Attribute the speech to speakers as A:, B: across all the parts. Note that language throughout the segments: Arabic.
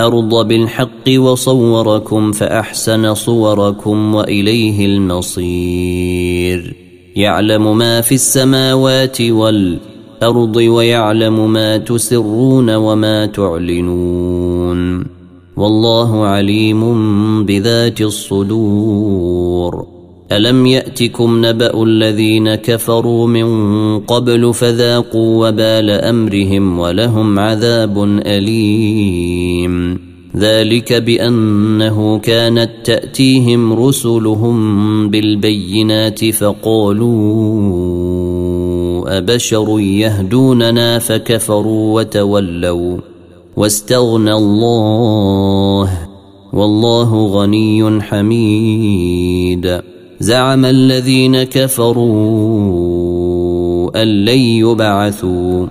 A: بالحق وصوركم فأحسن صوركم وإليه المصير. يعلم ما في السماوات والأرض ويعلم ما تسرون وما تعلنون. والله عليم بذات الصدور. ألم يأتكم نبأ الذين كفروا من قبل فذاقوا وبال أمرهم ولهم عذاب أليم. ذلك بأنه كانت تأتيهم رسلهم بالبينات فقالوا أبشر يهدوننا فكفروا وتولوا واستغنى الله والله غني حميد زعم الذين كفروا أن لن يبعثوا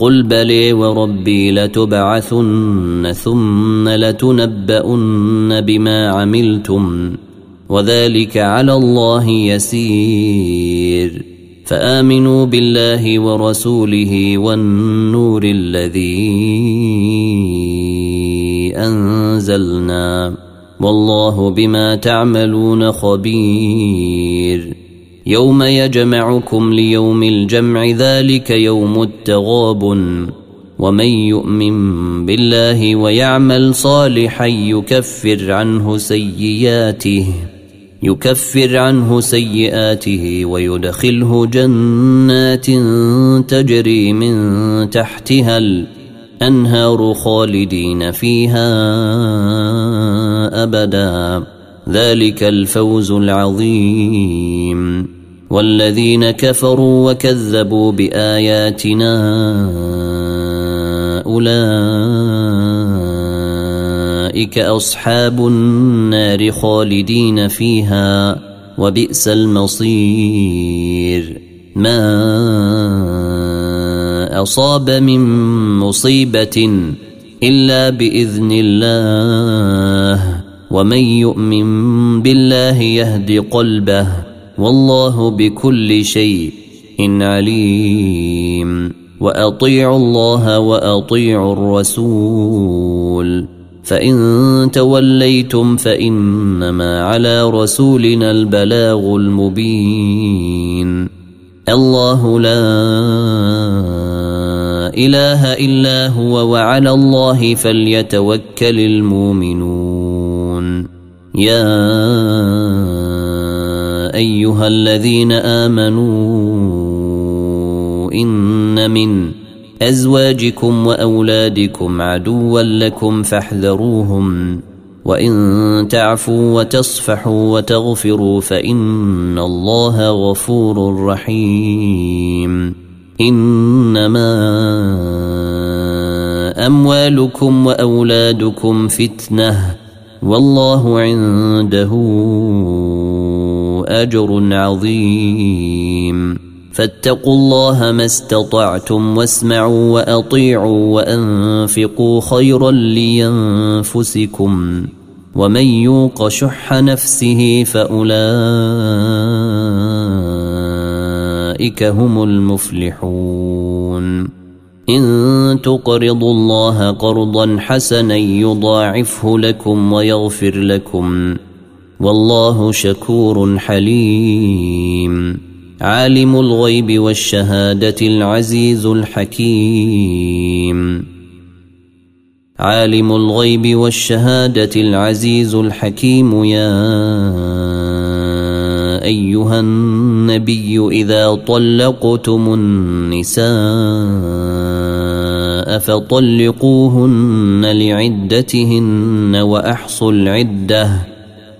A: قل بلي وربي لتبعثن ثم لتنبؤن بما عملتم وذلك على الله يسير فآمنوا بالله ورسوله والنور الذي أنزلنا والله بما تعملون خبير يوم يجمعكم ليوم الجمع ذلك يوم التغاب ومن يؤمن بالله ويعمل صالحا يكفر عنه سيئاته يكفر عنه سيئاته ويدخله جنات تجري من تحتها الأنهار خالدين فيها أبدا. ذلك الفوز العظيم. والذين كفروا وكذبوا بآياتنا أولئك أصحاب النار خالدين فيها وبئس المصير. ما أصاب من مصيبة إلا بإذن الله. ومن يؤمن بالله يهد قلبه. والله بكل شيء عليم. وأطيعوا الله وأطيعوا الرسول. فإن توليتم فإنما على رسولنا البلاغ المبين. الله لا إله إلا هو وعلى الله فليتوكل المؤمنون. يا أيها الذين آمنوا إن من أزواجكم وأولادكم عدوا لكم فاحذروهم وإن تعفوا وتصفحوا وتغفروا فإن الله غفور رحيم. إنما أموالكم وأولادكم فتنة والله عنده أجر عظيم. فاتقوا الله ما استطعتم واسمعوا وأطيعوا وأنفقوا خيرا لأنفسكم. ومن يوق شح نفسه فأولئك هم المفلحون. إن تقرضوا الله قرضا حسنا يضاعفه لكم ويغفر لكم. والله شكور حليم. عالم الغيب والشهادة العزيز الحكيم. عالم الغيب والشهادة العزيز الحكيم. يا أيها النبي إذا طلقتم النساء فطلقوهن لعدتهن وأحصوا العدة.